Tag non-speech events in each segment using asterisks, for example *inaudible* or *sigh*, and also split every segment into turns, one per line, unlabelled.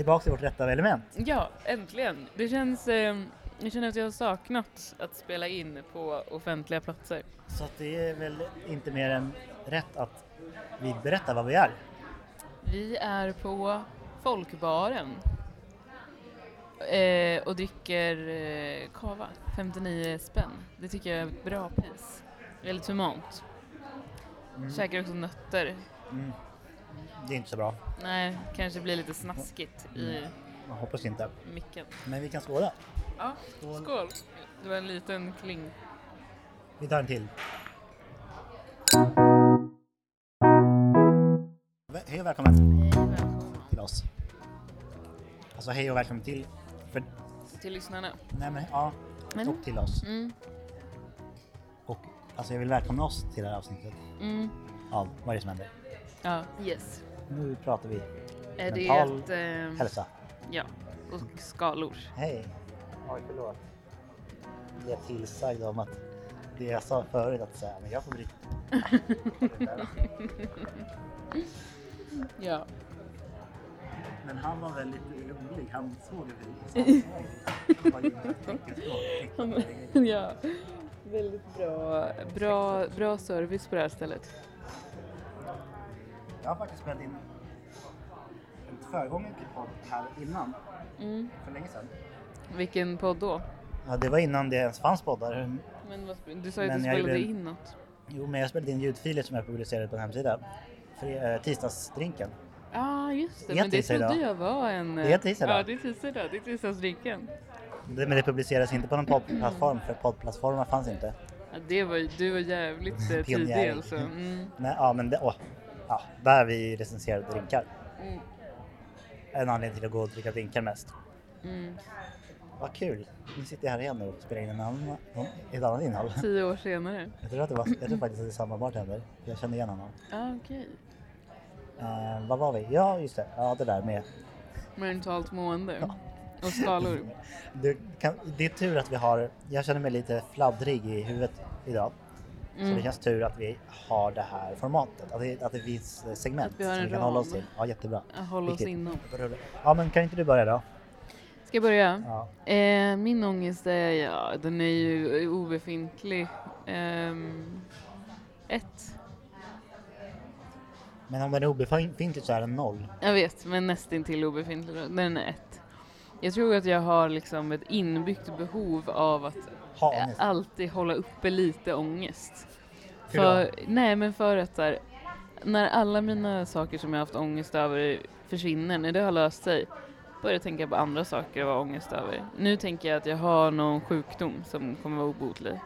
tillbaka till vårt rätta element.
Ja, äntligen. Det känns, eh, jag känner att jag har saknat att spela in på offentliga platser.
Så att det är väl inte mer än rätt att vi berättar vad vi är.
Vi är på Folkbaren eh, och dricker eh, kava, 59 spänn. Det tycker jag är ett bra pris. Väldigt humant.
Mm.
Käkar också nötter.
Mm. Det är inte så bra.
Nej, kanske blir lite snaskigt i
Jag hoppas inte.
micken.
Men vi kan skåla.
Ja,
Skål.
skål! Det var en liten kling.
Vi tar en till. Hej och välkommen
Hej, välkomna.
till oss. Alltså hej och välkommen till, för,
Till lyssnarna.
nej men ja,
Men-
och till oss.
Mm,
Och alltså jag vill välkomna oss till det här avsnittet
mm,
av vad är det som händer.
ja, yes.
Nu pratar vi
Är det
Mental
ett... Eh,
hälsa.
ja, och skalor.
Hej. Oj, förlåt. Jag är tillsagd om att det jag sa förut att säga, men jag får dricka. *laughs*
Ja.
Men han var väldigt rolig. Han såg det *laughs*
ja. Väldigt bra, bra, bra service på det här stället.
Jag har faktiskt spelat in en föregångare till podd här innan,
Mm.
för länge sedan.
Vilken podd då?
Ja, det var innan det ens fanns poddar.
Men vad, du sa ju att du spelade
gjorde-
in något.
Jo, men jag spelade in ljudfiler som jag publicerade på en hemsida. För, eh, tisdagsdrinken.
Ja, ah, just det.
Det
Men det trodde jag var en...
Det är tisdag idag.
Ja, det är tisdag idag. Det är tisdagsdrinken.
Det, men det publiceras inte på någon poddplattform för poddplattformar fanns inte.
Ja, det var, du var jävligt eh, *laughs* tidig alltså. Mm.
Nej, ja, men det, åh, ja, där vi recenserade drinkar.
Mm.
En anledning till att gå och dricka drinkar mest.
Mm.
Vad kul! Nu sitter jag här igen och spelar in en annan, ett annat innehåll.
Tio år senare.
Jag tror, att det var, jag tror faktiskt att det är samma bartender. Jag kände igen honom.
Ja, okej.
Eh, vad var vi? Ja, just det. Ja, det där med...
Mentalt mående. Och skalor. *laughs*
Det, kan, det är tur att vi har... Jag känner mig lite fladdrig i huvudet idag. Så det
Mm.
känns tur att vi har det här formatet. Att det, att det finns eh, segment
vi
som vi kan hålla oss
ram.
till. Ja, jättebra.
Håller oss inom.
Ja, men kan inte du börja då?
Ska jag börja?
Ja.
Eh, min ångest är, ja, den är ju obefintlig. Ehm, ett.
Men om den är obefintlig så är den noll.
Jag vet, men nästintill obefintlig. Den är ett. Jag tror att jag har liksom ett inbyggt behov av att
Ha
eh,
ångest.
alltid hålla uppe lite ångest.
Hur då?
För, nej, men för att här, när alla mina saker som jag haft ångest över försvinner, när det har löst sig, börjar jag tänka på andra saker att ha ångest över. Nu tänker jag att jag har någon sjukdom som kommer vara obotlig.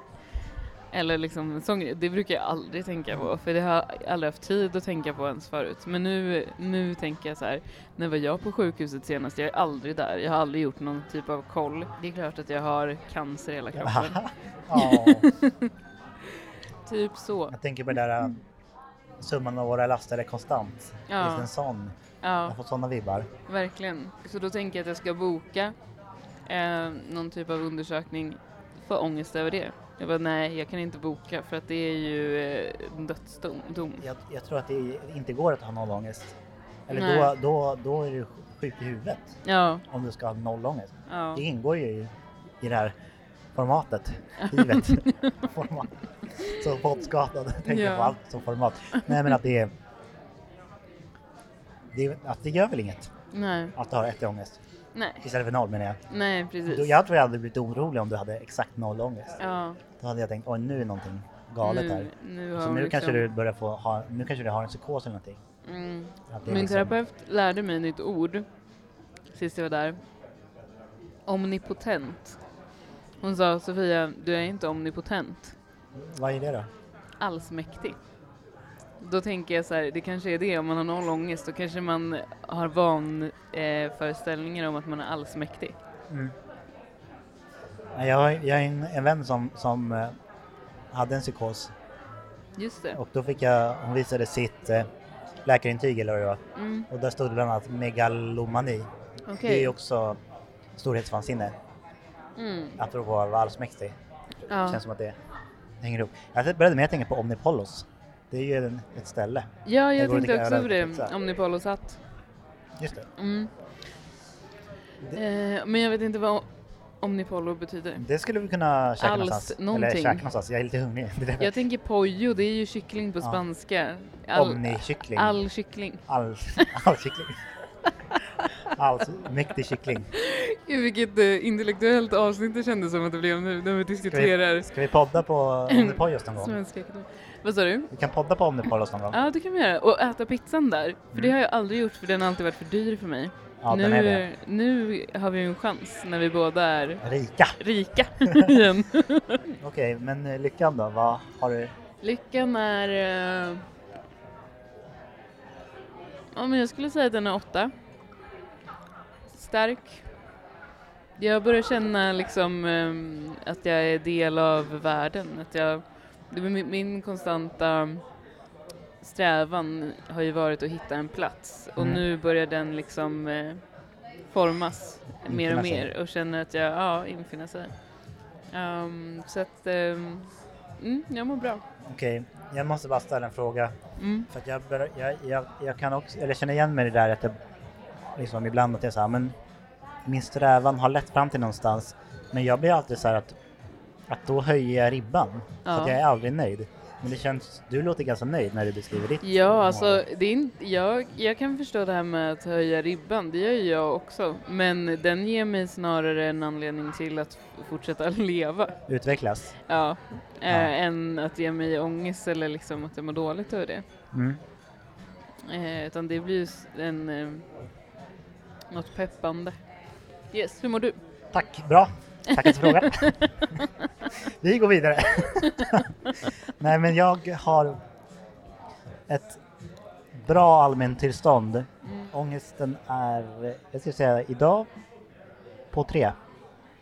Eller liksom, en sån grej. det brukar jag aldrig tänka på, för det har jag aldrig haft tid att tänka på ens förut. Men nu, nu tänker jag så här, när var jag på sjukhuset senast? Jag är aldrig där, jag har aldrig gjort någon typ av koll. Det är klart att jag har cancer i hela *laughs* kroppen.
ja, *laughs*
typ så.
jag tänker på det där äh, summan av våra laster är konstant.
Ja.
Det en sån? Jag
Ja.
har fått sådana vibbar.
Verkligen. Så då tänker jag att jag ska boka eh, någon typ av undersökning för ångest över det. Jag bara, nej, jag kan inte boka för att det är ju eh, en dödsdom. dom.
Jag, jag tror att det inte går att ha noll ångest. Eller
Nej.
då, då, då är du sjuk i huvudet
Ja,
om du ska ha noll ångest.
ja.
Det ingår ju i, i det här formatet, *laughs* livet. Format. Så poddskadad tänker
Ja.
på allt som format. Nej men att det är, det, att det gör väl inget
Nej,
att du har ångest
nej,
istället för noll menar jag.
nej, precis.
Jag tror jag hade blivit orolig om du hade exakt noll ångest.
Ja,
Då hade jag tänkt oj nu är någonting galet här.
nu, nu har
Så nu
liksom,
kanske du börjar få ha, nu kanske du har en psykos eller någonting.
Mm. Min
liksom-
terapeut lärde mig ett nytt ord sist jag var där. Omnipotent. Hon sa Sofia, du är inte omnipotent.
Vad är det då?
allsmäktig. Då tänker jag så här, det kanske är det, om man har noll ångest, då kanske man har van eh, föreställningar om att man är allsmäktig.
Mm. Jag, har- jag är en, en vän som, som eh, hade en psykos
Just det.
och då fick jag, hon visade sitt eh, läkarintyg eller vad det var
Mm,
och där stod det bland annat megalomani.
Okej.
Det är också storhetsvansinne,
Mm,
apropå att vara allsmäktig.
ja.
Känns som att det hänger ihop. Jag började med att tänka på Omnipollos. Det är ju en, ett ställe.
ja,
Jag och
tänkte också på
och
det.
pizza.
Omnipollos hatt.
Just det.
Mm. Eh, men jag vet inte vad omnipollo betyder.
Det skulle vi kunna käka
Alls
någonstans.
någonting.
Eller käka någonstans, jag är lite hungrig. *laughs* Det.
Jag tänker pollo, det är ju kyckling på spanska.
Omnikyckling.
all kyckling.
All, *laughs* all kyckling. All mäktig kyckling.
Gud vilket eh, intellektuellt avsnitt det kändes som att det blev nu när vi diskuterar
Ska vi podda på Omnipojos någon gång?
Vad sa du?
Vi kan podda på Omnipojos någon gång.
Ja det kan vi göra. Och äta pizzan där. För det
Mm.
har jag aldrig gjort för den har alltid varit för dyr för mig.
Ja,
nu,
det.
nu har vi en chans när vi båda är
Rika!
rika *laughs* igen.
Okej, men eh, lyckan då? Vad har du?
Lyckan är... eh, Ja men jag skulle säga att den är åtta. Stark. Jag börjar känna liksom ehm, att jag är del av världen. Att jag, det är min, min konstanta strävan har ju varit att hitta en plats och
Mm.
nu börjar den liksom eh, formas mer och
Infinna sig.
mer och känner att jag, ja, infinna sig. Ehm, så att, ehm, mm, jag mår bra.
Okej, jag måste bara ställa en fråga.
Mm.
För jag, bör, jag, jag, jag kan också, eller känner igen mig i det där att jag liksom ibland att jag säger men min strävan har lett fram till någonstans. Men jag blir alltid så här att, att då höjer jag ribban. Så att
Ja.
jag är aldrig nöjd. Men det känns, du låter ganska nöjd när du beskriver ditt
Ja,
mål.
alltså det är inte, jag, jag kan förstå det här med att höja ribban, det gör ju jag också. Men den ger mig snarare en anledning till att fortsätta *laughs* leva.
Utvecklas.
Ja,
Ja.
eh, än att ge mig ångest eller liksom att jag mår dåligt över det.
Mm.
Eh, utan det blir en, eh, något peppande. Yes, hur mår du?
Tack, bra. Tackar för frågan. *laughs* Vi går vidare. *laughs* Nej men jag har ett bra allmäntillstånd.
Mm.
Ångesten är, jag ska säga idag, på tre.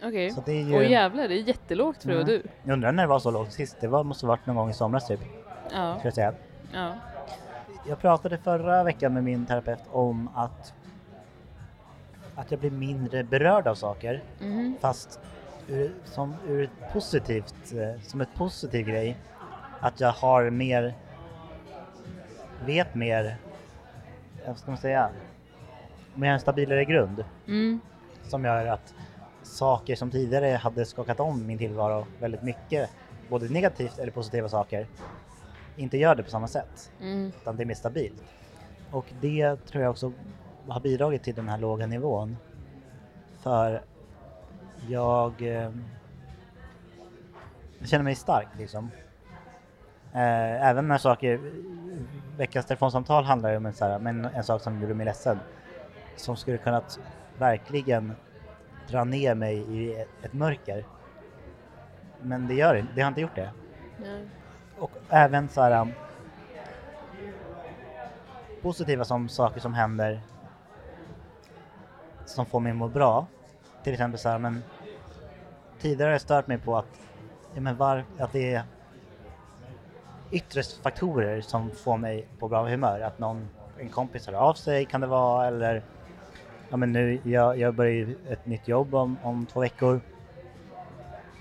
Okej.
Är ju,
Åh jävlar, det är jättelågt vara
Mm.
du.
jag undrar när det var så lågt sist, det var, måste varit någon gång i somras typ.
Ja,
Ska jag säga.
ja.
Jag pratade förra veckan med min terapeut om att, att jag blir mindre berörd av saker.
Mhm.
Fast ur, som ur ett positivt, eh, som ett positiv grej. Att jag har mer, vet mer, eh, vad ska man säga, mer en stabilare grund.
Mm.
Som gör att saker som tidigare hade skakat om min tillvaro väldigt mycket, både negativt eller positiva saker, inte gör det på samma sätt.
Mm.
Utan det är mer stabilt. Och det tror jag också har bidragit till den här låga nivån. För jag, eh, jag känner mig stark liksom. Eh, även när saker, veckans telefonsamtal handlar ju om en, så här, men en sak som gjorde mig ledsen. Som skulle kunnat verkligen dra ner mig i ett, ett mörker. Men det gör det, har inte gjort det.
Ja.
Och även så här um, positiva som saker som händer som får mig att må bra. Till exempel så här, men tidigare har jag stört mig på att, ja, men var, att det är yttre faktorer som får mig på bra humör. Att någon, en kompis hör av sig kan det vara eller ja men nu, jag, jag börjar ju ett nytt jobb om, om två veckor.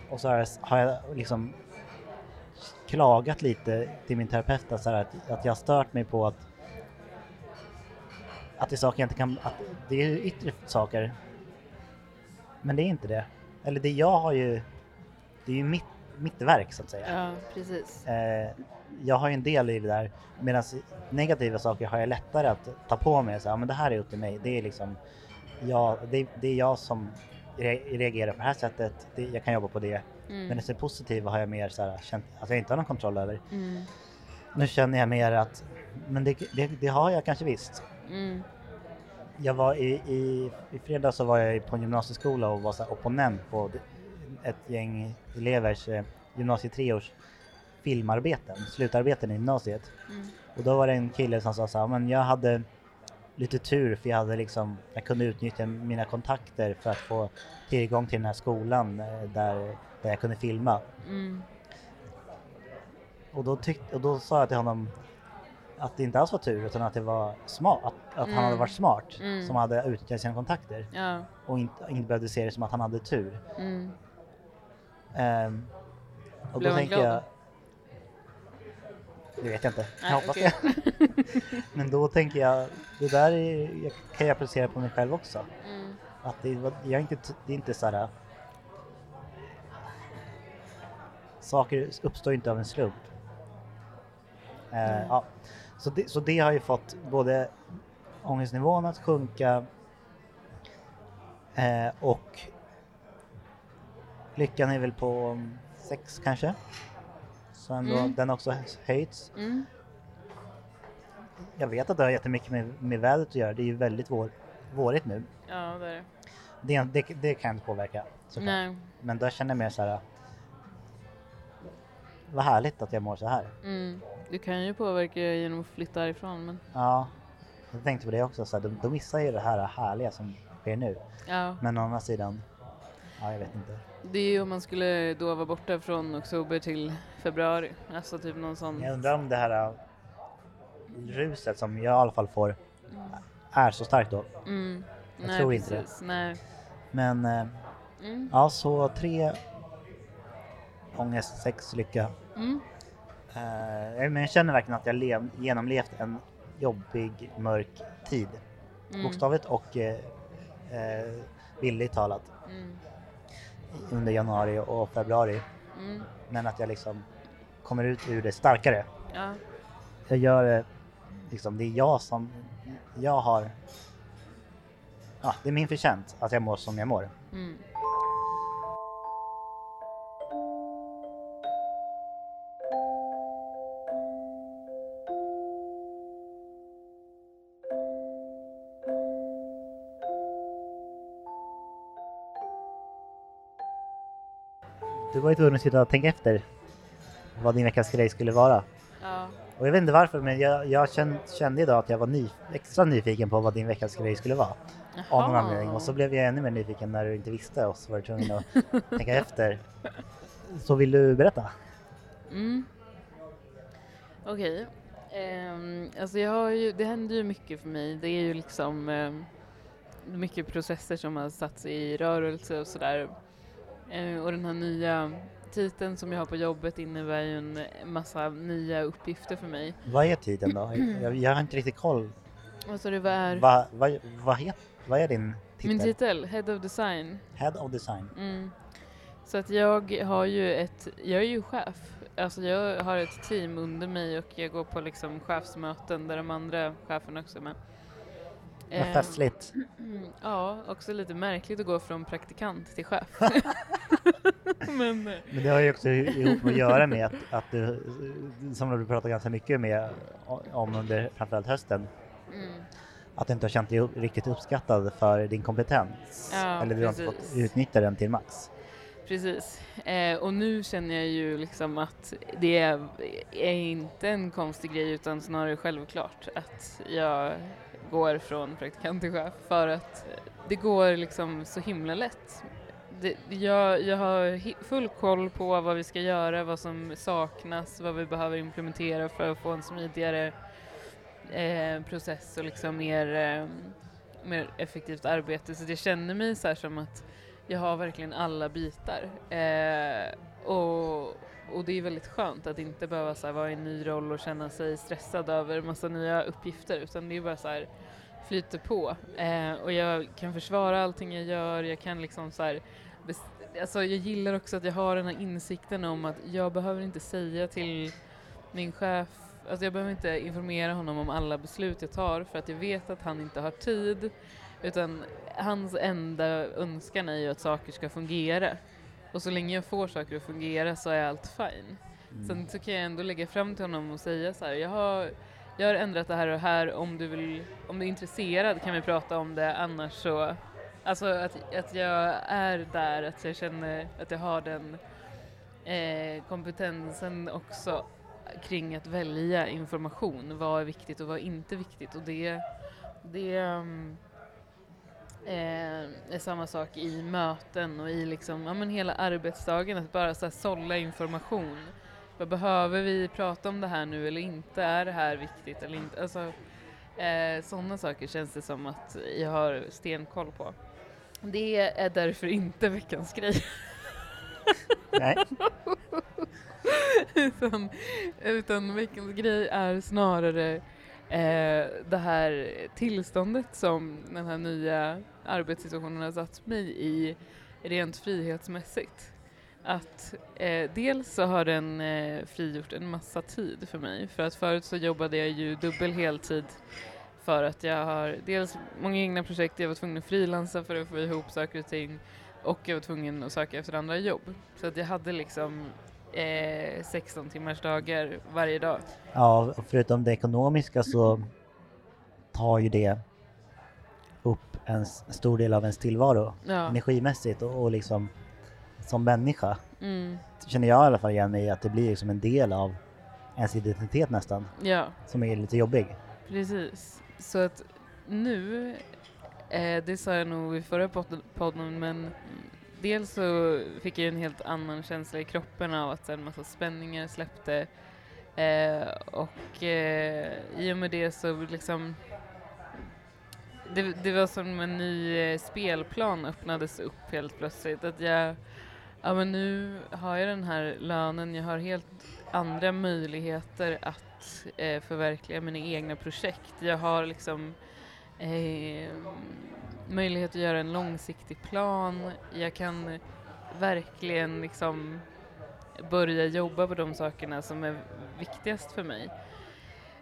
Och så har jag, har jag liksom klagat lite till min terapeut så här, att, att jag har stört mig på att att det är saker jag inte kan, att det är yttre saker. Men det är inte det. Eller det jag har ju, det är ju mitt, mitt verk så att säga.
ja, precis.
Eh, jag har ju en del i det där medan negativa saker har jag lättare att ta på mig. Så, här, men det här är upp till mig. Det är liksom, jag, det, det är jag som re- reagerar på det här sättet. Det, jag kan jobba på det.
Mm.
Men det positiva har jag mer så här, känt att jag inte har någon kontroll över.
Mm.
Nu känner jag mer att, men det, det, det har jag kanske visst.
Mm.
Jag var i, i, i fredag så var jag på en gymnasieskola och var så opponent på ett gäng elevers eh, gymnasietreårs filmarbeten, slutarbeten i gymnasiet.
Mm.
Och då var det en kille som sa så här, men jag hade lite tur för jag hade liksom, jag kunde utnyttja mina kontakter för att få tillgång till den här skolan eh, där, där jag kunde filma.
Mm.
Och då, tyck, och då sa jag till honom att det inte alls var tur utan att det var smart, att, att han hade
Mm.
varit smart
Mm.
som hade utnyttjat sina kontakter
Ja.
och inte, inte behövde se det som att han hade tur.
Mm.
Ehm, och
Blev
då tänker
glad?
jag... Det vet jag inte, jag hoppas
okej.
det. *laughs* Men då tänker jag, det där är, jag, kan jag applicera på mig själv också.
Mm.
Att det, jag är inte, det är inte så här... Saker uppstår inte av en slump.
Mm.
ja. Så, det, så det har ju fått både ångestnivån att sjunka eh, och lyckan är väl på sex kanske. Så ändå,
Mm.
den har också höjts.
Mm.
Jag vet att det har jättemycket med, med vädret att göra. Det är ju väldigt vår, vårigt nu.
Ja, det är det.
Det, det, det kan jag inte påverka såklart. Men då känner jag mer så här. Vad härligt att jag mår så här.
Mm. Du kan ju påverka genom att flytta härifrån men
Ja, jag tänkte på det också. Så här, då, då missar ju det här härliga som sker nu.
ja.
Men å andra sidan, ja jag vet inte.
Det är ju om man skulle då vara borta från oktober till februari. Alltså typ någon sån...
Jag undrar om det här äh, ruset som jag i alla fall får är så starkt då.
Mm.
Jag
Nej,
tror inte det.
precis. Nej.
Men äh,
Mm.
ja, så tre ångest, sex lycka.
Mm.
Eh, men jag känner verkligen att jag lev, genomlevt en jobbig, mörk tid.
Mm.
Bokstavligt och eh, eh, bildligt talat
Mm.
under januari och februari.
Mm.
Men att jag liksom kommer ut ur det starkare.
Ja.
Jag gör det, liksom, det är jag som, jag har, ja, det är min förtjänst att jag mår som jag mår.
Mm.
Var ju tvungen att sitta och tänka efter vad din veckas grej skulle vara.
Ja.
Och jag vet inte varför, men jag, jag kände, kände idag att jag var ny, extra nyfiken på vad din veckas grej skulle vara. Av någon
Jaha.
anledning. Och så blev jag ännu mer nyfiken när du inte visste och så var du tvungen att *laughs* tänka efter. Så vill du berätta?
Mm. Okej. Ehm, alltså jag har ju, det händer ju mycket för mig. Det är ju liksom ehm, mycket processer som har satts i rörelse och sådär. Eh, och den här nya titeln som jag har på jobbet innebär ju en massa nya uppgifter för mig.
Vad är tiden då? Jag, jag har inte riktigt koll.
Du, vad är
Vad vad vad het, vad är din titel?
min titel? Head of Design.
Head of Design.
Mm. Så att jag har ju ett, jag är ju chef. Alltså jag har ett team under mig och jag går på liksom chefsmöten där de andra cheferna också är med.
Vad
Ehm,
festligt. *clears throat*
Ja, också lite märkligt att gå från praktikant till chef. *laughs* Men eh,
Men det har ju också ihop med att göra med att, att du, som du pratar ganska mycket med om under framförallt hösten,
mm,
att du inte har känt dig riktigt uppskattad för din kompetens.
Ja,
Eller du har inte fått
precis.
utnyttja den till max.
precis. Eh, och nu känner jag ju liksom att det är, är inte en konstig grej utan snarare självklart att jag går från praktikant till chef för att eh, det går liksom så himla lätt. Det, jag, jag har full koll på vad vi ska göra, vad som saknas, vad vi behöver implementera för att få en smidigare eh, process och liksom mer, eh, mer effektivt arbete. Så det känner mig så här som att jag har verkligen alla bitar. Eh, och, och det är väldigt skönt att inte behöva så här, vara i en ny roll och känna sig stressad över massa nya uppgifter utan det är bara så här flyter på. Eh, och jag kan försvara allting jag gör, jag kan liksom så här Alltså jag gillar också att jag har den här insikten om att jag behöver inte säga till min chef, alltså jag behöver inte informera honom om alla beslut jag tar för att jag vet att han inte har tid utan hans enda önskan är ju att saker ska fungera. Och så länge jag får saker att fungera så är allt fine.
Mm.
Sen så kan jag ändå lägga fram till honom och säga så här, jag har, jag har ändrat det här och här, om du, vill, om du är intresserad kan vi prata om det, annars så... Alltså att, att jag är där, att jag känner att jag har den eh, kompetensen också kring att välja information. Vad är viktigt och vad är inte viktigt? Och det, det um, eh, är samma sak i möten och i liksom, ja, men hela arbetsdagen, att bara så här, sålla information. Vad behöver vi prata om det här nu eller inte? Är det här viktigt eller inte? Alltså, eh, sådana saker känns det som att jag har stenkoll på. Det är därför inte veckans grej.
Nej. *laughs*
utan, utan veckans grej är snarare eh, det här tillståndet som den här nya arbetssituationen har satt mig i rent frihetsmässigt. Att eh, dels så har den eh, frigjort en massa tid för mig. För att förut så jobbade jag ju dubbel heltid för att jag har dels många egna projekt, jag var tvungen att frilansa för att få ihop saker och ting och jag var tvungen att söka efter andra jobb. Så att jag hade liksom eh, 16 timmars dagar varje dag.
Ja, och förutom det ekonomiska så tar ju det en stor del av ens tillvaro
Ja.
energimässigt och, och liksom som människa
Mm.
känner jag i alla fall igen mig i att det blir liksom en del av ens identitet nästan
ja,
som är lite jobbig.
precis. Så att nu, eh, det sa jag nog i förra pod- podden, men dels så fick jag en helt annan känsla i kroppen av att en massa spänningar släppte eh, och eh, i och med det så liksom det, det var som en ny eh, spelplan öppnades upp helt plötsligt. Att jag, ja men nu har jag den här lönen, jag har helt andra möjligheter att eh, förverkliga mina egna projekt. Jag har liksom eh, möjlighet att göra en långsiktig plan. Jag kan verkligen liksom börja jobba på de sakerna som är viktigast för mig.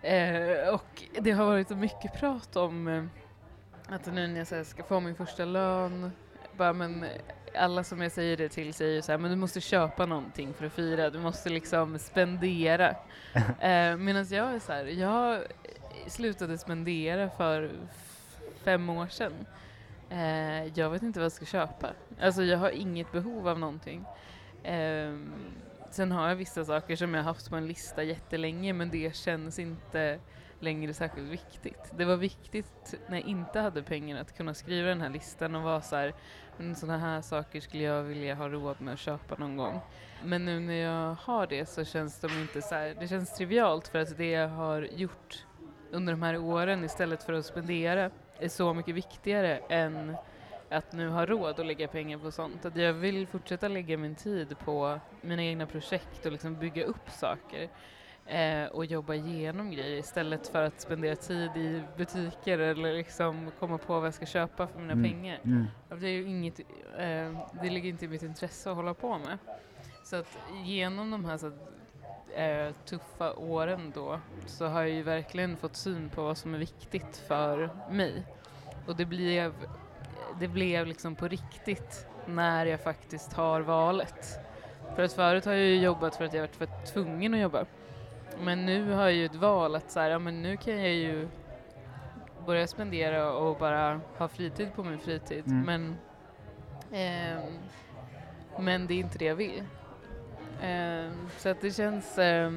Eh, och det har varit så mycket prat om eh, att nu när jag så här, ska få min första lön, bara men alla som jag säger det till säger så här, men du måste köpa någonting för att fira, du måste liksom spendera. *laughs* eh, Medan jag är så här, jag slutade spendera för fem år sedan. Eh, jag vet inte vad jag ska köpa. Alltså jag har inget behov av någonting. Ehm, sen har jag vissa saker som jag haft på en lista jättelänge men det känns inte längre särskilt viktigt. Det var viktigt när jag inte hade pengar att kunna skriva den här listan och vara så här, men sådana här saker skulle jag vilja ha råd med att köpa någon gång. Men nu när jag har det så känns de inte så här, det känns trivialt för att det jag har gjort under de här åren istället för att spendera är så mycket viktigare än att nu ha råd att lägga pengar på sånt. Att jag vill fortsätta lägga min tid på mina egna projekt och liksom bygga upp saker eh, och jobba igenom grejer istället för att spendera tid i butiker eller liksom komma på vad jag ska köpa för mina
Mm.
pengar.
Mm.
Det, är inget, eh, det ligger inte i mitt intresse att hålla på med. Så att genom de här så att, eh, tuffa åren då så har jag ju verkligen fått syn på vad som är viktigt för mig. Och det blev, det blev liksom på riktigt när jag faktiskt har valet. För att förut har jag ju jobbat för att jag varit för tvungen att jobba. Men nu har jag ju ett val att så här, ja, men nu kan jag ju börja spendera och bara ha fritid på min fritid.
Mm.
Men, ehm, men det är inte det jag vill. Ehm, så att det känns, ja,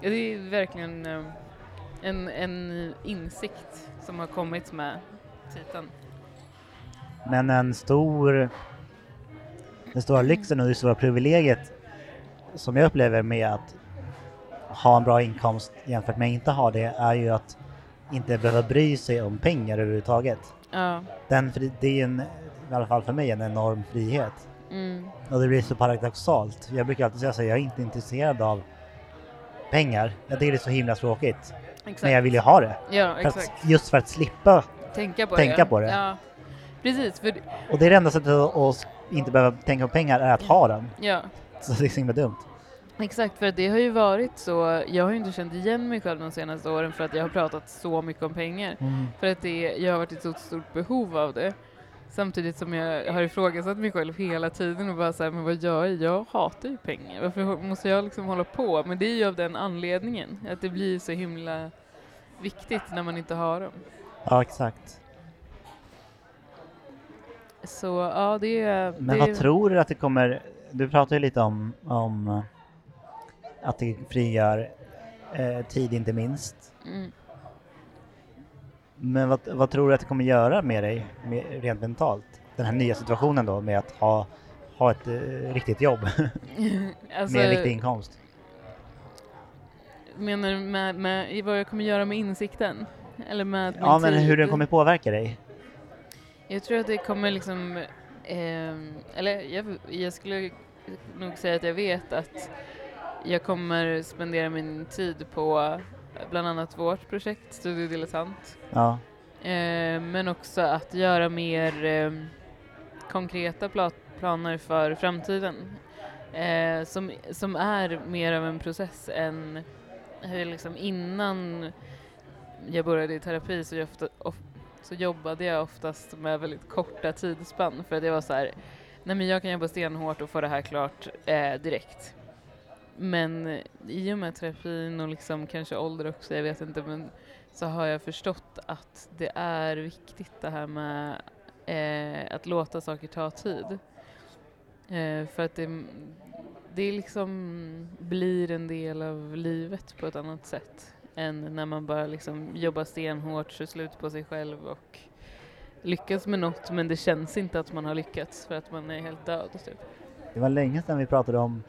det är verkligen ehm, en, en insikt som har kommit med titeln.
Men en stor, den stora lyxen och det stora privilegiet som jag upplever med att ha en bra inkomst jämfört med att inte ha det är ju att inte behöva bry sig om pengar överhuvudtaget.
Ja.
Den, det är ju en, i alla fall för mig en enorm frihet.
Mm.
Och det blir så paradoxalt. Jag brukar alltid säga så här, jag är inte intresserad av pengar. Jag tycker det är så himla tråkigt.
Exakt.
Men jag vill ju ha det.
Ja,
För att, just för att slippa.
Tänka på
tänka
det.
på det.
Ja. Precis, för
Och det är det enda sättet att, inte behöva tänka på pengar är att ha den.
ja,
Så det är så himla dumt.
Exakt, för det har ju varit så, jag har inte känt igen mig själv de senaste åren för att jag har pratat så mycket om pengar. För att det, jag har varit i ett så stort behov av det. Samtidigt som jag har ifrågasatt mig själv hela tiden och bara såhär, men vad gör jag? Jag hatar ju pengar. Varför måste jag liksom hålla på? Men det är ju av den anledningen, att det blir så himla viktigt när man inte har dem.
Ja, exakt.
Så ja, det är...
Men
det,
vad tror du att det kommer... Du pratar ju lite om, om att det frigör eh, tid inte minst.
Mm.
Men vad, vad tror du att det kommer göra med dig med, rent mentalt? Den här nya situationen då med att ha, ha ett eh, riktigt jobb
alltså, *laughs*
med en riktig inkomst.
menar du med, med, vad jag kommer göra med insikten? Eller med
Ja, men hur
tid?
den kommer påverka dig?
Jag tror att det kommer liksom, ehm, eller jag, jag skulle nog säga att jag vet att jag kommer spendera min tid på bland annat vårt projekt, Studio Dilettant.
Ja,
Eh, men också att göra mer eh, konkreta pla planer för framtiden. Eh, som, som är mer av en process än hur liksom innan jag började i terapi så, jag ofta, of, så jobbade jag oftast med väldigt korta tidsspann för jag var så här, nej men jag kan jobba stenhårt och få det här klart eh, direkt. Men i och med terapin och liksom kanske ålder också, jag vet inte, men så har jag förstått att det är viktigt det här med eh, att låta saker ta tid. Eh, för att det, det liksom blir en del av livet på ett annat sätt än när man bara liksom jobbar stenhårt, kör slut på sig själv och lyckas med något men det känns inte att man har lyckats för att man är helt död. Typ.
Det var länge sedan vi pratade om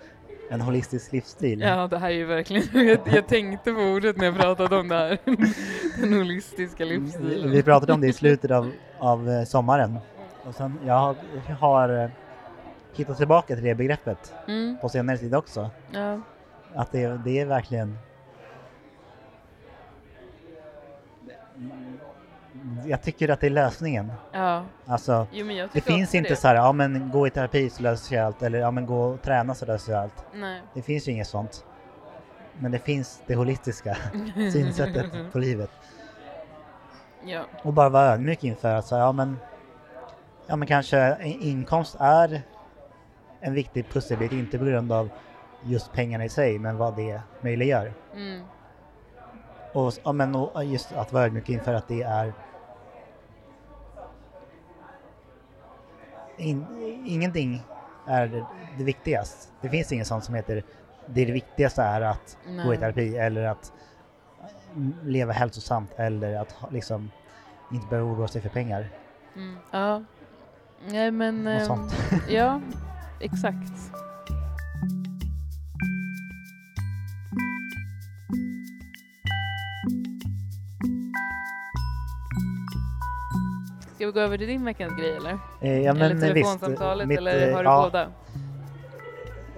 en holistisk livsstil.
Ja, det här är ju verkligen, *laughs* jag, jag tänkte på ordet när jag pratade om det här, *laughs* den holistiska livsstilen.
Vi pratade om det i slutet av, av eh, sommaren. Och sen, jag har, jag har eh, hittat tillbaka till det begreppet
Mm,
på senare tid också.
ja,
Att det, det är verkligen... Jag tycker att det är lösningen.
ja.
Alltså,
Jo,
det finns inte
det.
så här, ja men gå i terapi så löser sig allt, eller ja men gå och träna så löser sig allt.
Nej.
Det finns ju inget sånt. Men det finns det holistiska *laughs* synsättet på livet.
Ja,
Och bara vara ödmjuk inför att säga, ja men, ja men kanske in- inkomst är en viktig pusselbit, inte på grund av just pengarna i sig, men vad det möjliggör.
mm,
Och, ja, men, och just att vara ödmjuk inför att det är in, ingenting är det, det viktigaste. Det finns inget sånt som heter det, det viktigaste är att gå i
Nej.
terapi eller att mm, leva hälsosamt eller att liksom inte behöva oroa sig för pengar.
mm. ja. Nej men,
Något
ehm,
sånt. *laughs*
ja, exakt. Ska vi gå över till din veckans grej eller?
Eh, ja,
eller
men, eh,
telefonsamtalet
mitt,
eller har du
ja,
båda?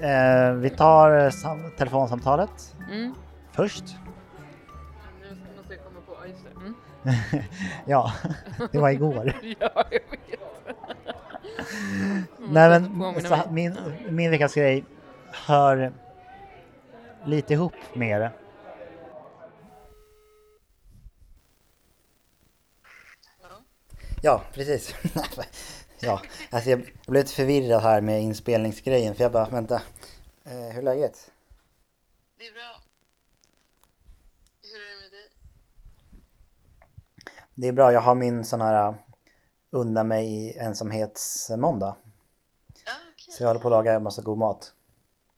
Eh, vi tar sam- telefonsamtalet
Mm.
först.
Nu måste jag komma på, ja, just det. Mm.
Ja, det var igår. *laughs*
ja, jag vet.
Nej men så, min, min veckans grej hör lite ihop med det. Ja, precis. *laughs* ja, alltså jag, jag blev lite förvirrad här med inspelningsgrejen för jag bara, vänta, eh, hur är läget?
Det är bra. Hur är det med dig?
Det är bra, jag har min sån här uh, undan mig ensamhetsmåndag.
Ja, okej.
Så jag håller på att laga en massa god mat.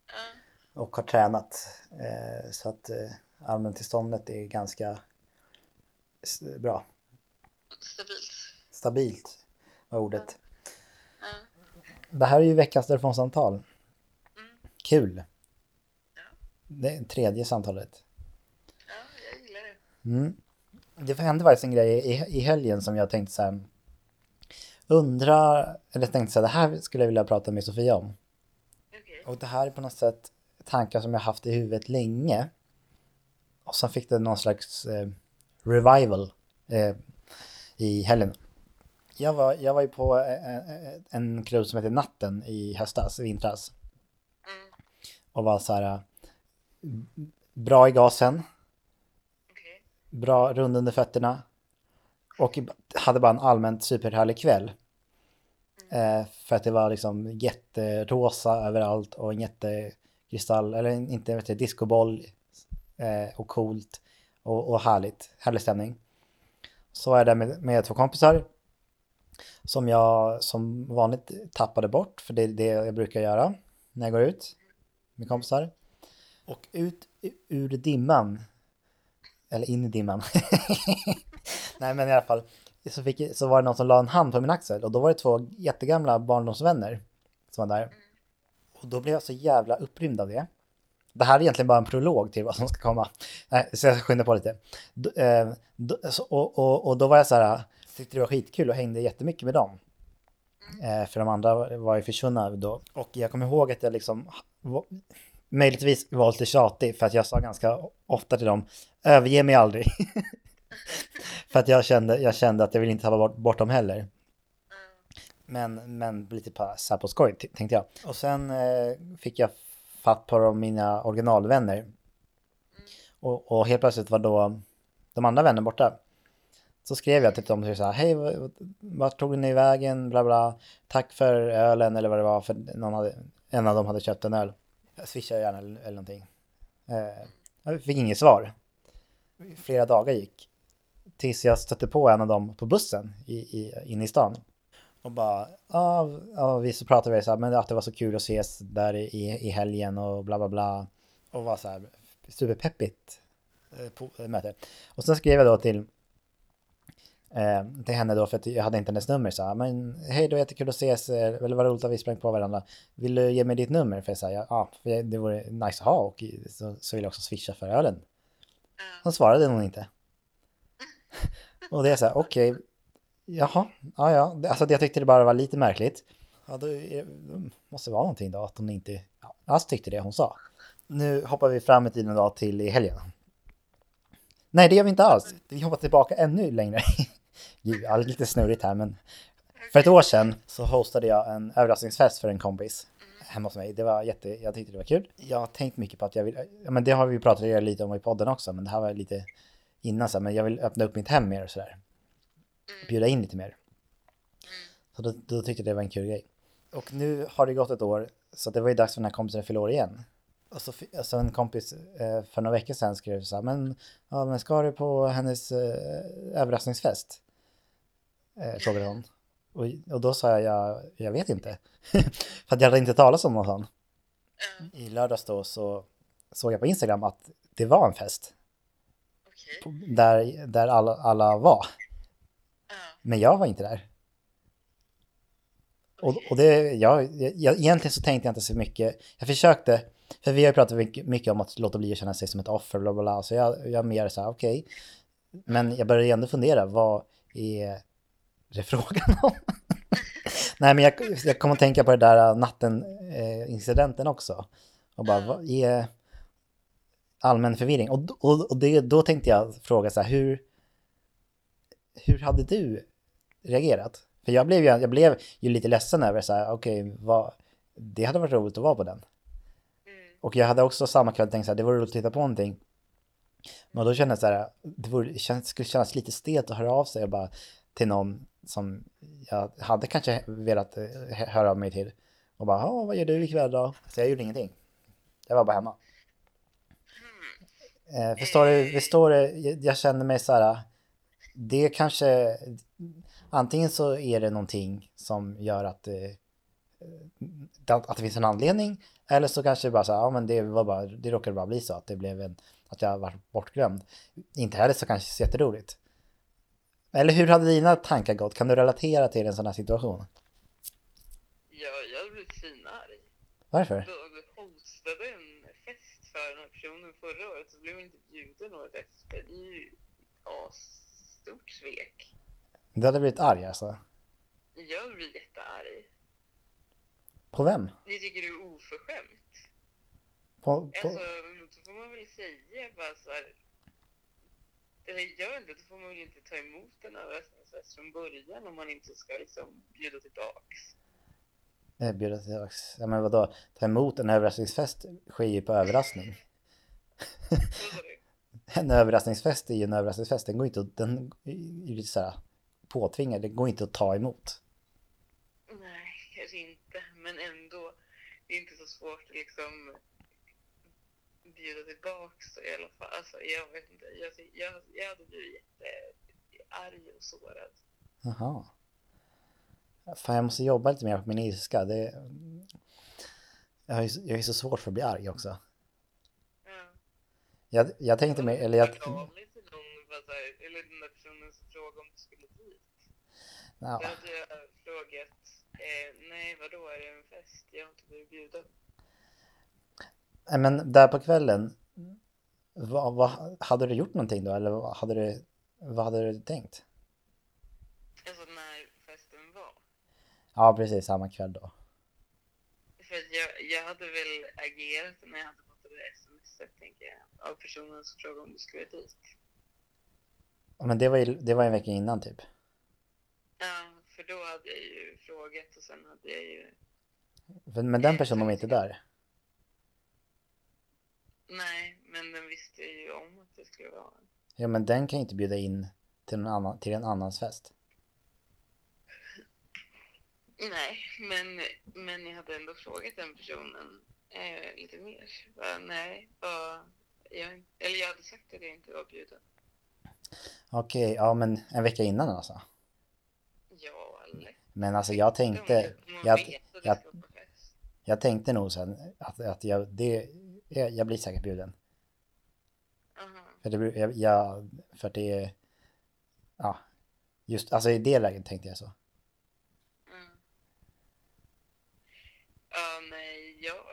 Ja.
och har tränat. Eh, så att eh, allmäntillståndet är ganska bra.
Stabilt.
Stabilt var ordet.
Ja.
Det här är ju veckans telefonsamtal.
Mm.
Kul! Det är tredje samtalet.
ja, jag gillar det.
Mm. Det hände faktiskt en grej i, i helgen som jag tänkte så här. Undrar, eller tänkte så här, det här skulle jag vilja prata med Sofia om.
Okej.
Och det här är på något sätt tankar som jag haft i huvudet länge. Och sen fick det någon slags eh, revival eh, i helgen. Jag var, jag var ju på eh, eh, en klubb som heter Natten i höstas, vintras.
Mm.
Och var så här eh, bra i gasen,
Okej.
bra rund under fötterna. Och hade bara en allmänt superhärlig kväll. Eh, för att det var liksom jätterosa överallt och en jättekristall, eller inte vet jag, discoboll eh, och coolt och, och härligt, härlig stämning. Så var jag där med, med två kompisar som jag som vanligt tappade bort, för det är det jag brukar göra när jag går ut med kompisar. Och ut ur dimman, eller in i dimman, *laughs* nej men i alla fall, så, fick, så var det någon som la en hand på min axel och då var det två jättegamla barndomsvänner som var där. Och då blev jag så jävla upprymd av det. Det här är egentligen bara en prolog till vad som ska komma. Nej, så jag skyndar på lite. Eh, och, och, och då var jag så här, tyckte det var skitkul och hängde jättemycket med dem. Eh, för de andra var ju försvunna då. Och jag kommer ihåg att jag liksom var, möjligtvis var lite tjatig för att jag sa ganska ofta till dem, överge mig aldrig. *laughs* För att jag kände, jag kände att jag ville inte tappa bort, bort dem heller. Men, men lite på, så här på skoj tänkte jag. Och sen eh, fick jag fatt på de, mina originalvänner. Och, och helt plötsligt var då de andra vännerna borta. Så skrev jag till dem och sa hej, vart tog ni vägen, bla bla. Tack för ölen eller vad det var, för någon hade, en av dem hade köpt en öl. Jag swishar gärna eller, eller någonting. Eh, jag fick inget svar. Flera dagar gick. Tills jag stötte på en av dem på bussen i, i, inne i stan. Och bara, ja, ah, vi så pratade vi så här, men att det var så kul att ses där i, i helgen och bla bla bla. Och var så här superpeppigt eh, på möte. Och sen skrev jag då till eh, till henne då för att jag hade inte hennes nummer så men hej då jättekul att ses, eh, eller vad roligt att vi sprang på varandra. Vill du ge mig ditt nummer? För jag sa ja, för det vore nice att ha och så, så vill jag också swisha för ölen. Hon svarade nog inte. Och det är så här, okej, jaha, ja ja, Det- alltså jag tyckte det bara var lite märkligt. Ja, då det måste vara någonting då, att hon inte, ja, jag tyckte det hon sa. Nu hoppar vi fram i tiden då till i helgen. Nej, det gör vi inte alls. Vi hoppar tillbaka ännu längre. *laughs* Ja, lite snurrigt här, men för ett år sedan så hostade jag en överraskningsfest för en kompis hemma hos mig. Det var jätte, jag tyckte det var kul. Jag har tänkt mycket på att jag vill, ja men det har vi pratat lite om i podden också, men det här var lite innan så här, men jag vill öppna upp mitt hem mer och sådär. Bjuda in lite mer. Så då, då tyckte jag det var en kul grej. Och nu har det gått ett år, så det var ju dags för den här kompisen att fylla år igen. Och så, alltså en kompis eh, för några veckor sedan skrev så här, men, ja, men ska du på hennes eh, överraskningsfest? Eh, frågade hon. Och, och då sa jag, jag, vet inte. *laughs* för att jag hade inte talat om någon sån. I lördags då så såg jag på Instagram att det var en fest. På- Där, där alla, alla var.
Ja.
Men jag var inte där. Och, och det, jag, jag, egentligen så tänkte jag inte så mycket. Jag försökte, för vi har ju pratat mycket, mycket om att låta bli att känna sig som ett offer, bla bla bla. Så jag, jag mer så här, okej. Men jag började ändå fundera, vad är det frågan om? *laughs* Nej, men jag, jag kom att tänka på det där natten-incidenten också. Och bara, vad är allmän förvirring? Och, och, och det, då tänkte jag fråga så här, hur, hur hade du reagerat? För jag blev ju, jag blev ju lite ledsen över så här, okej, vad, det hade varit roligt att vara på den.
Mm.
Och jag hade också samma kväll tänkt så här, det vore roligt att titta på någonting. Men då kände jag så här, det vore, känns, skulle kännas lite stelt att höra av sig och bara till någon som jag hade kanske velat eh, hö- höra av mig till. Och bara, "Ja, vad gör du ikväll då? Så jag gjorde ingenting. Jag var bara hemma. Eh, förstår du? Förstår du? Jag, känner mig så här, det kanske, antingen så är det någonting som gör att det, att, att det finns en anledning. Eller så kanske det bara så här, ja men det var bara, det råkade bara bli så att det blev en, att jag var bortglömd. Inte heller så kanske så jätteroligt. Eller hur hade dina tankar gått? Kan du relatera till en sån här situation?
Ja, jag hade blivit svinarg.
Varför?
Du hostade en fest för den här personen förra året så blev jag inte bjuden året efter. Det är ju asstort svek.
Du hade blivit arg alltså?
Jag blir jättearg.
På vem?
Ni tycker det är oförskämt.
På, på,
Alltså, då får man väl säga bara så här. Eller gör inte, då får man väl inte ta emot en överraskningsfest från början om man inte ska liksom bjuda tillbaks.
eh, bjuda tillbaks. Ja men vadå? Ta emot en överraskningsfest sker ju på överraskning. *laughs* En överraskningsfest är ju en överraskningsfest. Den går inte att, den är så här påtvingad. Det går inte att ta emot.
Nej, kanske inte. Men ändå, det är inte så svårt liksom bjuda tillbaks i alla fall. Alltså, jag vet inte. Jag, jag, jag hade blivit jättearg och sårad.
Jaha. Fan, jag måste jobba lite mer på min ilska. Det, jag, har ju, jag är så svårt för att bli arg också.
Ja.
Jag, jag tänkte mig, eller jag...
eller den där personen som frågade om du skulle dit.
Ja,
Då hade jag frågat, eh, nej vadå, är det en fest? Jag har inte blivit bjuden.
Men där på kvällen, vad, vad, hade du gjort någonting då? Eller vad hade du, vad hade du tänkt?
Alltså när festen var.
Ja, precis, samma kväll då.
För jag, jag hade väl agerat när jag hade fått det där smset, tänker jag, av personen som frågade om du skulle dit.
Men det var ju det var en vecka innan typ.
Ja, för då hade jag ju frågat och sen hade jag ju...
Men den personen var inte där.
Nej, men den visste ju om att det skulle vara en.
Ja men den kan ju inte bjuda in till, någon annan, till en annans fest.
Nej, men, men jag hade ändå frågat den personen eh, lite mer. Bara, nej, bara, jag, eller jag hade sagt att jag inte var bjuden.
Okej, ja men en vecka innan alltså.
Ja, eller?
Men alltså jag tänkte, jag, jag,
fest.
jag tänkte nog sen att, att jag, det, jag, jag blir säkert bjuden.
Aha.
För det, jag, jag, för att det är, ja, just, alltså i det läget tänkte jag så.
Mm. Ja, nej, jag,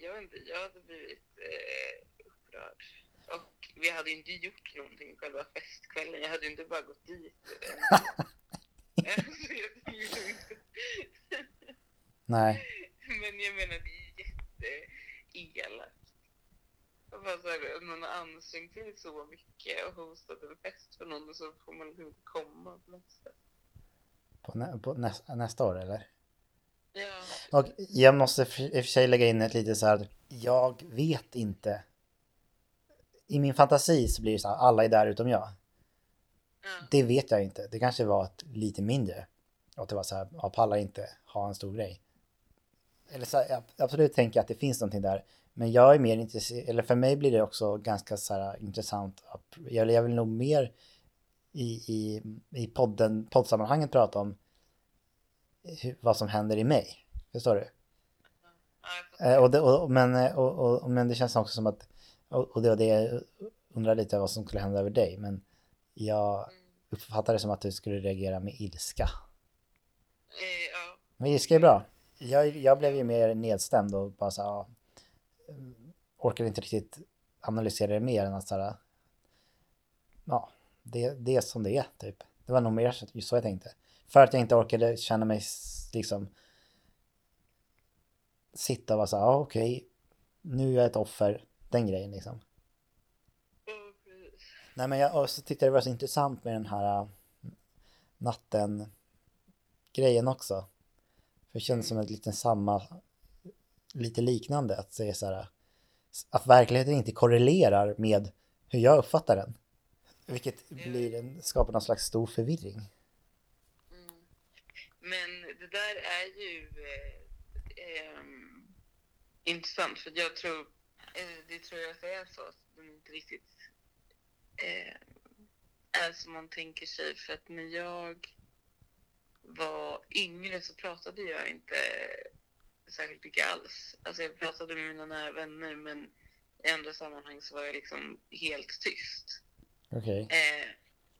jag, jag hade blivit eh, upprörd. Och vi hade inte gjort någonting själva festkvällen. Jag hade inte bara gått dit. *laughs*
Nej, *laughs*
Men jag menar, det är jätteelakt. Bara så här, man har ansträngt sig så mycket och hostat en fest för någon och så får man liksom inte komma på nästa.
på, nä, på nästa, nästa år eller?
Ja.
Och jag måste i och för sig lägga in ett litet så här, jag vet inte. I min fantasi så blir det så här, alla är där utom jag.
ja.
Det vet jag inte. Det kanske var ett lite mindre. Att det var så här, ja, pallar inte ha en stor grej. Eller så här, jag absolut tänker att det finns någonting där. Men jag är mer intresserad, eller för mig blir det också ganska så här intressant. Att, jag, jag vill nog mer i, i, i podden, poddsammanhanget prata om hur, vad som händer i mig. Förstår du? Eh, och det, och, men, eh, och, och, men det känns också som att, och, det var det jag undrar lite vad som skulle hända över dig. Men jag
Mm.
uppfattar det som att du skulle reagera med ilska.
Ja.
Men ilska är bra. Jag, jag blev ju mer nedstämd och bara så här, ja, orkade inte riktigt analysera det mer än att så här, ja, det, det är som det är typ. Det var nog mer så, jag tänkte. För att jag inte orkade känna mig liksom sitta och vara så här, ja okej, nu är jag ett offer, den grejen liksom.
Precis.
Nej men jag och så tyckte jag det var så intressant med den här äh, natten grejen också. För det kändes som ett liten samma, lite liknande att säga så här att verkligheten inte korrelerar med hur jag uppfattar den. Vilket blir en, skapar någon slags stor förvirring.
Mm. Men det där är ju eh, ehm, intressant för jag tror, eh, det tror jag att det är så att de inte riktigt eh, är som man tänker sig. För att när jag var yngre så pratade jag inte särskilt mycket alls. Alltså jag pratade med mina nära vänner men i andra sammanhang så var jag liksom helt tyst.
Okej.
Eh,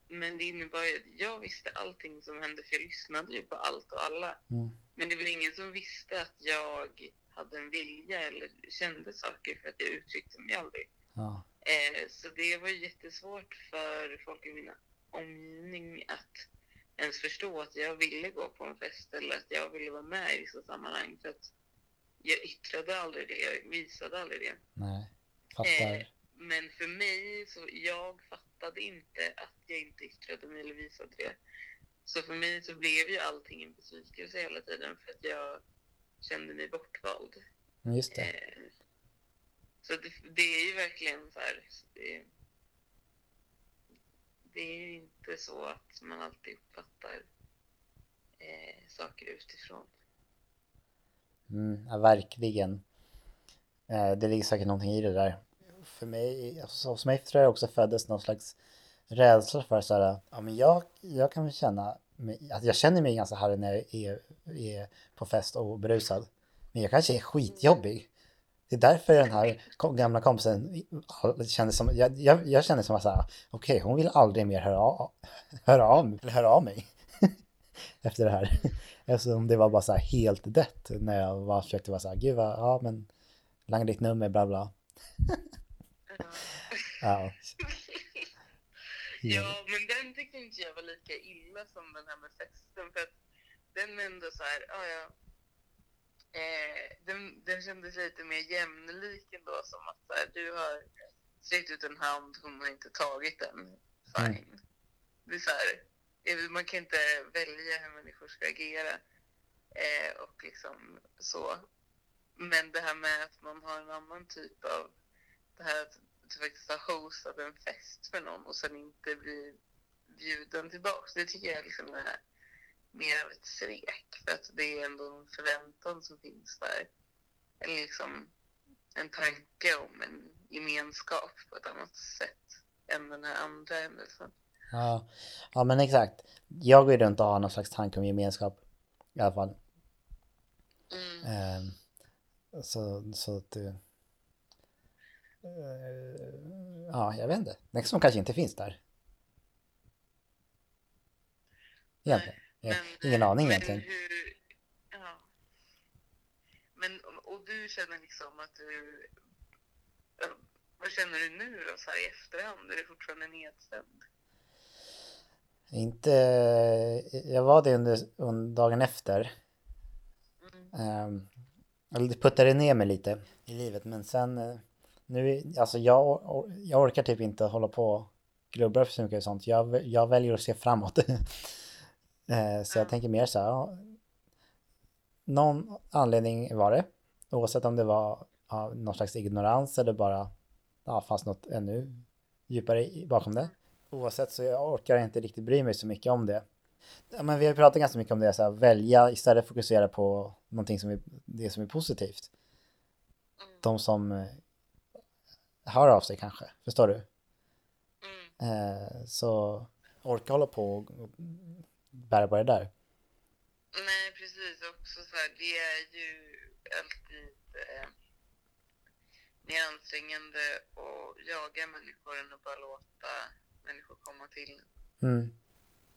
men det innebar ju att jag visste allting som hände för jag lyssnade ju på allt och alla.
Mm.
Men det var ingen som visste att jag hade en vilja eller kände saker för att jag uttryckte mig aldrig.
Ja.
Eh, så det var jättesvårt för folk i min omgivning att ens förstå att jag ville gå på en fest eller att jag ville vara med i vissa sammanhang. För att jag yttrade aldrig det, jag visade aldrig det.
Nej. Fattar.
Eh, men för mig, så jag fattade inte att jag inte yttrade mig eller visade det. Så för mig så blev ju allting en besvikelse hela tiden för att jag kände mig bortvald.
Men Just det.
Eh, så det, det är ju verkligen så här. Det, det är inte så att man alltid uppfattar eh, saker utifrån.
Mm, ja, verkligen. Eh, det ligger säkert någonting i det där. För mig, alltså, hos mig tror jag också föddes någon slags rädsla för så här, ja men jag, jag kan väl känna, mig, att jag känner mig ganska harrig när jag är, är på fest och berusad. Men jag kanske är skitjobbig. Det är därför den här gamla kompisen kände som, jag, jag, jag kände som att okej hon vill aldrig mer höra av, höra av, mig- eller höra av mig. *laughs* Efter det här. Eftersom det var bara så här helt dött när jag bara försökte vara så här, gud vad, ja men langa ditt nummer, bla bla. Ja.
Ja, men den tyckte inte jag var lika illa som den här med festen. För att den är ändå så här, ja ja. Eh, den, den kändes lite mer jämlik ändå. Som att här, du har sträckt ut en hand, hon har inte tagit den. Fine. Det är så här, eh, man kan inte välja hur människor ska agera eh, och liksom så. Men det här med att man har en annan typ av det här att du faktiskt har hostat en fest för någon och sen inte blir bjuden tillbaks. Det tycker jag liksom är mer av ett svek för att det är ändå en förväntan som finns där. Eller liksom en tanke om en gemenskap på ett annat sätt än den här andra händelsen.
Ja, ja men exakt. Jag går ju runt och har någon slags tanke om gemenskap i alla fall.
Mm.
Eh, så, så att du... Eh, ja, jag vet inte. Som kanske inte finns där. Egentligen. Eh, Ingen aning
men
egentligen.
Hur, ja. Men och du känner liksom att du... ja, Vad känner du nu då så här i efterhand? Är du fortfarande nedstämd?
Inte... Jag var det under, under dagen efter.
Mm.
Um, det puttade ner mig lite i livet men sen eh, nu, alltså jag, jag orkar typ inte hålla på och grubbla för så mycket sånt. Jag, jag väljer att se framåt. *laughs* Eh, så jag
Ja.
tänker mer så här, någon anledning var det. Oavsett om det var ja, någon slags ignorans eller bara ja, fanns något ännu djupare bakom det. Oavsett så jag orkar inte riktigt bry mig så mycket om det. Ja, men vi har pratat ganska mycket om det, så här, välja istället fokusera på någonting som är, det som är positivt.
Mm.
De som eh, hör av sig kanske, förstår du?
Mm.
Eh, så orka hålla på och bära på det där.
Nej, precis. Också så här, det är ju alltid eh, mer ansträngande att jaga människor än att bara låta människor komma till.
Mm.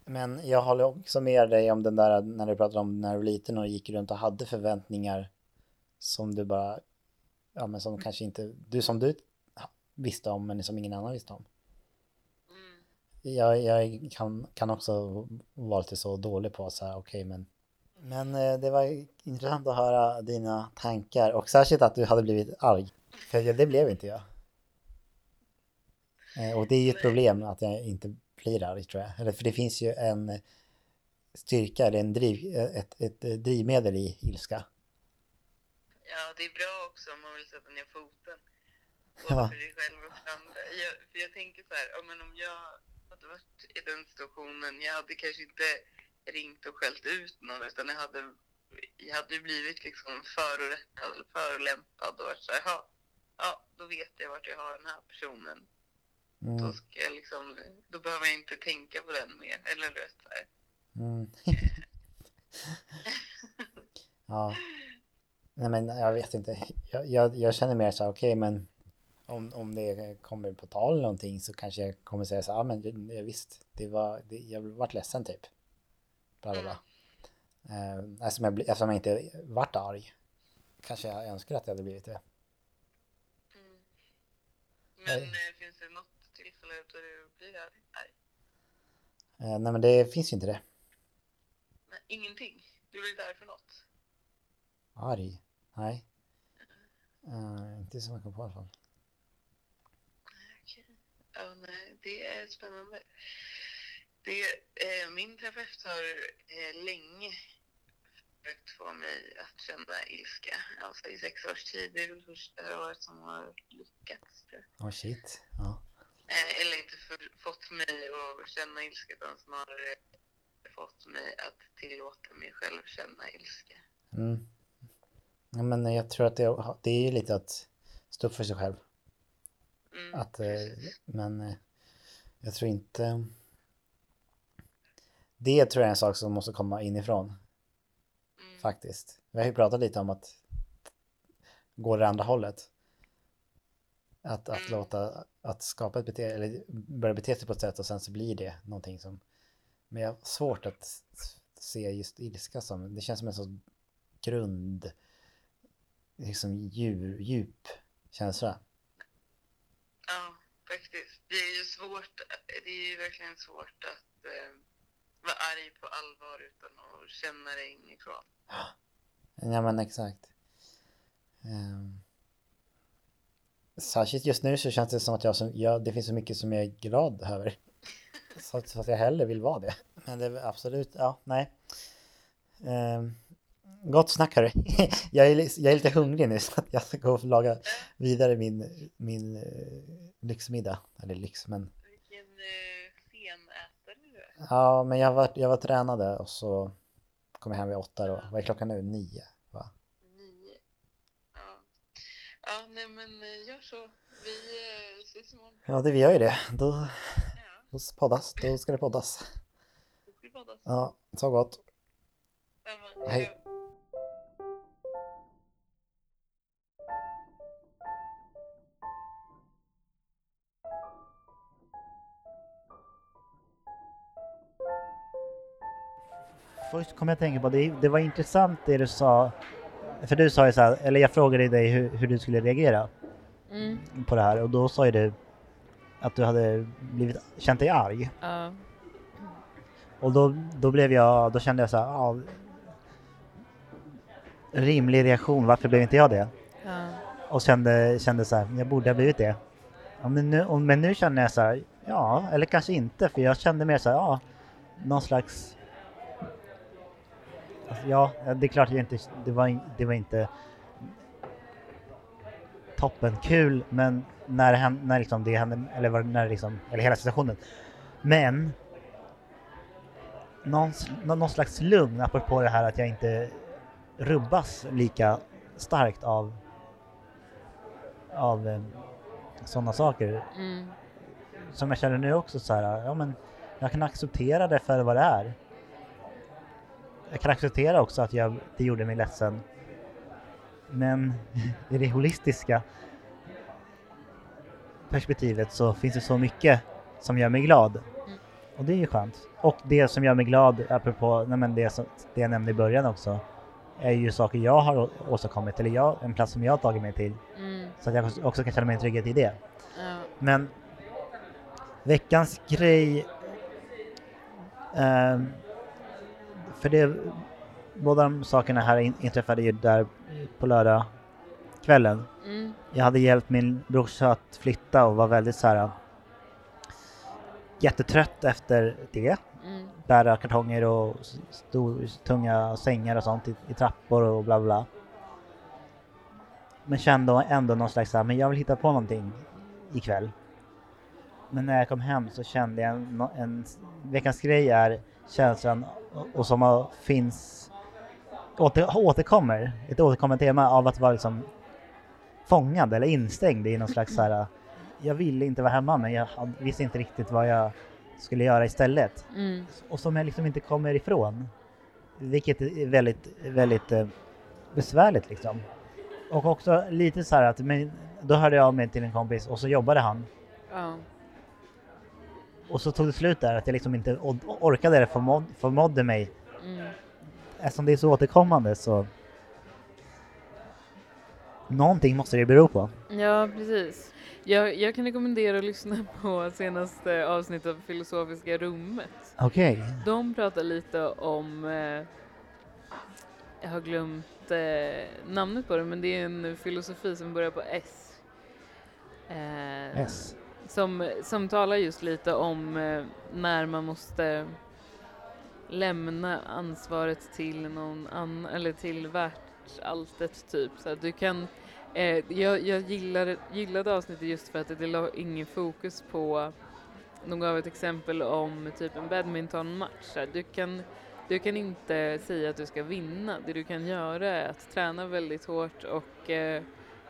Men jag håller också med dig om den där när du pratade om när du var liten och gick runt och hade förväntningar som du bara, ja men som kanske inte, du som du visste om men som ingen annan visste om. Jag, jag kan, kan också vara lite så dålig på så här, okej men Men eh, det var intressant att höra dina tankar och särskilt att du hade blivit arg. För det blev inte jag. Eh, Och det är ju ett problem att jag inte blir arg tror jag. Eller för det finns ju en styrka eller en driv, ett, ett drivmedel i ilska.
Ja, det är bra också om man vill sätta ner foten. Både
Ja.
för dig själv och för andra. Jag, för jag tänker så här, ja, men om jag varit i den situationen, jag hade kanske inte ringt och skällt ut någon, utan jag hade, jag hade blivit liksom förorättad, förolämpad och varit så här, ja, ja, då vet jag vart jag har den här personen. Då
Mm,
ska jag liksom, då behöver jag inte tänka på den mer, eller du vet så här.
mm. *laughs* ja. Nej men jag vet inte. Jag, jag, jag känner mer så här, okej men om, om det kommer på tal eller någonting så kanske jag kommer säga så här, ja men det, visst, det var, det, jag vart ledsen typ. Bla bla bla. Eh, eftersom, jag, eftersom jag inte vart arg. Kanske jag önskar att jag hade blivit det.
Mm. Men
Nej.
eh, finns det något tillfälle då du blir arg? Nej.
Eh, nej men det finns ju inte det.
Nej, ingenting. Du blir inte arg för något.
Arg? Nej. Eh, inte som jag kom på i alla fall.
Ja, nej, det är spännande. Det, eh, min terapeut har eh, länge försökt få mig att känna ilska. Alltså i sex års tid. Det är väl första året som har lyckats. jag.
Oh shit. Ja.
Eh, eller inte för, fått mig att känna ilska utan snarare fått mig att tillåta mig själv känna ilska.
Mm. Ja, men jag tror att det, det är ju lite att stå upp för sig själv.
Mm,
Att, eh, men eh, jag tror inte... Det tror jag är en sak som måste komma inifrån
Mm,
faktiskt. Vi har ju pratat lite om att gå det andra hållet. Att, att
Mm.
låta, att skapa ett beteende, eller börja bete sig på ett sätt och sen så blir det någonting som... Men jag har svårt att se just ilska som, det känns som en sån grund, liksom djur, djup känsla.
Ja, faktiskt. Det är ju svårt. Det är ju verkligen svårt att eh, vara arg på allvar utan att känna det inifrån.
Ja men exakt. Um, särskilt just nu så känns det som att jag, som, jag, det finns så mycket som jag är glad över.
Så så att jag hellre vill vara det. Men det är absolut, ja, nej. Um, gott snack hörru. *laughs* jag, är, jag är lite hungrig nu *laughs* så att jag ska gå och laga vidare min, min uh, lyxmiddag. Eller lyx, men
Vilken uh, senätare du är.
ja, men jag var, jag var tränade och så kom jag hem vid åtta då. Vad är klockan nu? Nio? Va?
Nio. Ja. Ja, nej men eh, gör så. Vi uh, ses imorgon.
Ja, det vi gör ju det. Då,
Ja,
då poddas. Då ska det poddas.
då ska vi poddas.
Ja, så gott. Hej.
Först kom jag att tänka på, det, det var intressant det du sa, för du sa ju så här, eller jag frågade dig hur, hur du skulle reagera
Mm.
på det här och då sa ju du att du hade blivit, känt dig arg.
Ja.
Och då, då blev jag, då kände jag så här, ja, rimlig reaktion, varför blev inte jag det?
Ja.
Och kände, kände så här, jag borde ha blivit det. Ja, men, nu, och, men nu känner jag så här, ja, eller kanske inte, för jag kände mer så här, ja, någon slags... Alltså, ja, det är klart jag inte, det var, det var inte toppen kul, men när, hände, när liksom det hände, eller när liksom, eller hela situationen. Men någon, någon slags lugn apropå det här att jag inte rubbas lika starkt av av eh, sådana saker
Mm.
som jag känner nu också så här, ja men jag kan acceptera det för vad det är. Jag kan acceptera också att jag, det gjorde mig ledsen. Men *laughs* i det holistiska perspektivet så finns det så mycket som gör mig glad. Och det är ju skönt. Och det som gör mig glad, apropå nej men det, som, det jag nämnde i början också, är ju saker jag har åstadkommit, eller jag, en plats som jag har tagit mig till.
Mm.
Så att jag också kan känna mig en trygghet i det.
Ja.
Men veckans grej... ehm, för det, båda de sakerna här in- inträffade ju där på lördag kvällen.
Mm.
Jag hade hjälpt min brorsa att flytta och var väldigt så här jättetrött efter det.
Mm.
Bära kartonger och stor, tunga sängar och sånt i, i trappor och bla bla. Men kände ändå någon slags här, men jag vill hitta på någonting ikväll. Men när jag kom hem så kände jag en, en veckans grej är känslan och, som har, finns åter, återkommer, ett återkommande tema av att vara liksom fångad eller instängd i någon slags så här. Jag ville inte vara hemma men jag visste inte riktigt vad jag skulle göra istället
Mm.
och som jag liksom inte kommer ifrån. Vilket är väldigt, väldigt eh, besvärligt liksom. Och också lite så här att, men, då hörde jag av mig till en kompis och så jobbade han.
Ja.
Och så tog det slut där att jag liksom inte or- orkade eller förmådde, förmådde mig.
Mm.
Eftersom det är så återkommande så Någonting måste det bero på.
Ja, precis. Jag, jag kan rekommendera att lyssna på senaste avsnittet av Filosofiska rummet.
Okej.
De pratar lite om, eh, jag har glömt eh, namnet på det, men det är en filosofi som börjar på S. Eh,
S
som, som talar just lite om eh, när man måste lämna ansvaret till någon annan, eller till världsalltet typ. Så du kan, eh, jag, jag gillar, gillade avsnittet just för att det la ingen fokus på, de gav ett exempel om typ en badmintonmatch. Du kan, du kan inte säga att du ska vinna, det du kan göra är att träna väldigt hårt och eh,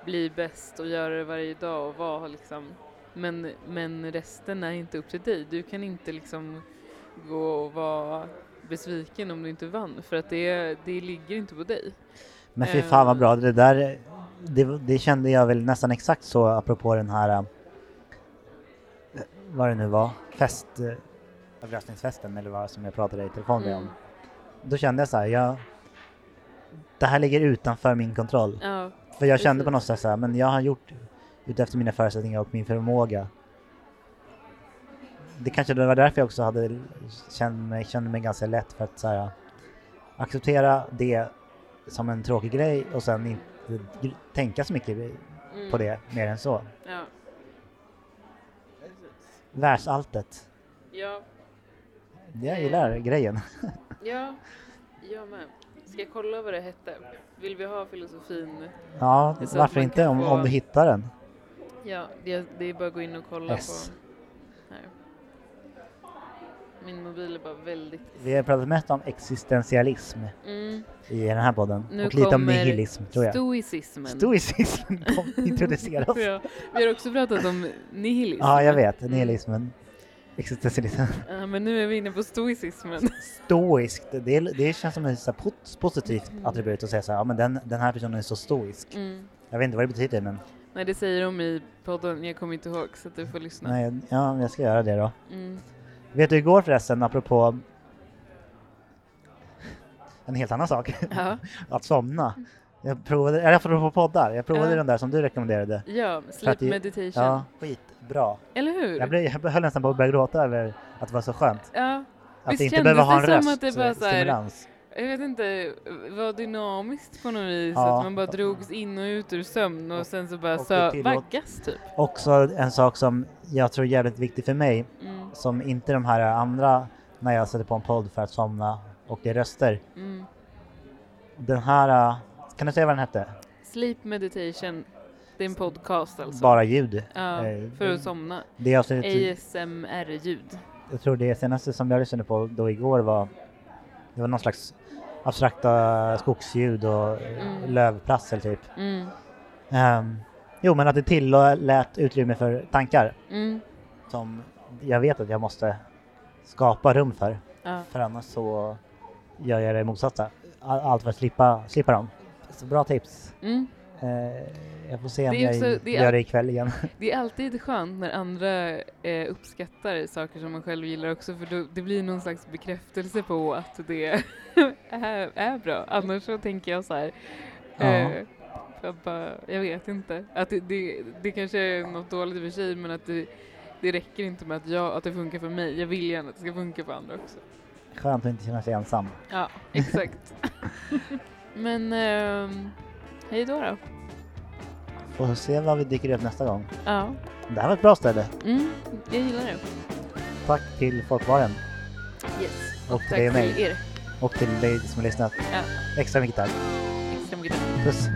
bli bäst och göra det varje dag och vara liksom men, men resten är inte upp till dig. Du kan inte liksom gå och vara besviken om du inte vann för att det, det ligger inte på dig.
Men fy fan vad
Eh.
bra, det där det, det kände jag väl nästan exakt så apropå den här eh, vad det nu var, fest eh, överraskningsfesten eller vad som jag pratade i telefon med om.
Mm.
Då kände jag så här, jag det här ligger utanför min kontroll.
Ja,
För jag kände på
precis.
något sätt så här, men jag har gjort utefter mina förutsättningar och min förmåga. Det kanske det var därför jag också hade känt mig, kände mig ganska lätt för att så här, acceptera det som en tråkig grej och sen inte tänka så mycket
mm.
på det mer än så.
Ja. Precis.
Världsalltet.
Ja,
Jag gillar grejen. *laughs*
ja, jag med. Ska jag kolla vad det hette? Vill vi ha filosofin?
Ja, varför inte om,
få-
om du hittar den?
Ja, det, det är bara att gå in och kolla
S.
på... Här. Min mobil är bara väldigt...
Vi har pratat mest om existentialism
Mm.
i den här podden.
Nu
och lite om nihilism tror jag.
Stoicismen.
Stoicism *laughs* kom- introduceras.
ja, vi har också pratat om nihilism.
Ja, jag vet.
Mm.
Nihilismen. Existentialism.
Ja, men nu är vi inne på stoicismen.
Stoiskt. Det, det känns som ett positivt
Mm.
attribut att säga så här, ja men den, den här personen är så stoisk.
Mm.
Jag vet inte vad det betyder men
Nej, det säger de i podden. Jag kommer inte ihåg, så att du får lyssna.
nej, ja, jag ska göra det då.
Mm.
Vet du igår förresten, apropå en helt annan sak,
Ja, *laughs*
att somna. Jag provade, eller apropå poddar, jag provade
Ja.
den där som du rekommenderade.
ja sleep meditation.
Ja, skitbra.
Eller hur?
Jag, blev, jag höll nästan på att börja gråta över att det var så skönt.
Ja,
Att
Visst
inte behöva ha en röst,
att det bara så här-
stimulans.
Jag vet inte, var dynamiskt på något vis.
Ja.
Att man bara drogs in och ut ur sömn och sen så bara
och
sö- vaggas typ.
Också en sak som jag tror är jävligt viktig för mig,
Mm,
som inte de här andra när jag sätter på en podd för att somna och det är röster.
mm.
Den här, äh, kan du säga vad den hette?
Sleep meditation, det är en podcast alltså.
Bara ljud.
ja,
eh,
för att somna.
Det avsnittet,
ASMR-ljud.
jag tror det senaste som jag lyssnade på då igår var, det var någon slags abstrakta skogsljud och
Mm.
lövprassel typ.
Mm,
Ehm, jo men att det tillät utrymme för tankar
mm,
som jag vet att jag måste skapa rum för.
ja.
För annars så gör jag det motsatta. All- Allt för att slippa, slippa dem. Så bra tips.
Mm.
Eh, jag får se om
Det är
jag
också- det
gör det ikväll igen. *laughs*
Det är alltid skönt när andra eh, uppskattar saker som man själv gillar också för då, det blir någon slags bekräftelse på att det *laughs* är, är bra. Annars så tänker jag så här. Eh, jag, bara, jag vet inte. Att det, det, det kanske är något dåligt i och för sig men att det, det räcker inte med att, jag, att det funkar för mig. Jag vill gärna att det ska funka för andra också.
Skönt att inte känna sig ensam.
Ja, exakt. *laughs* men ehm, hej då då.
Får se vad vi dyker upp nästa gång.
Ja,
Det här var ett bra ställe.
mm, jag gillar det.
Tack till Folkbaren
Yes.
Och
Och
till
tack
dig och mig.
till er.
och till dig som har lyssnat.
Ja.
Extra mycket tack.
Extra mycket tack.
Puss!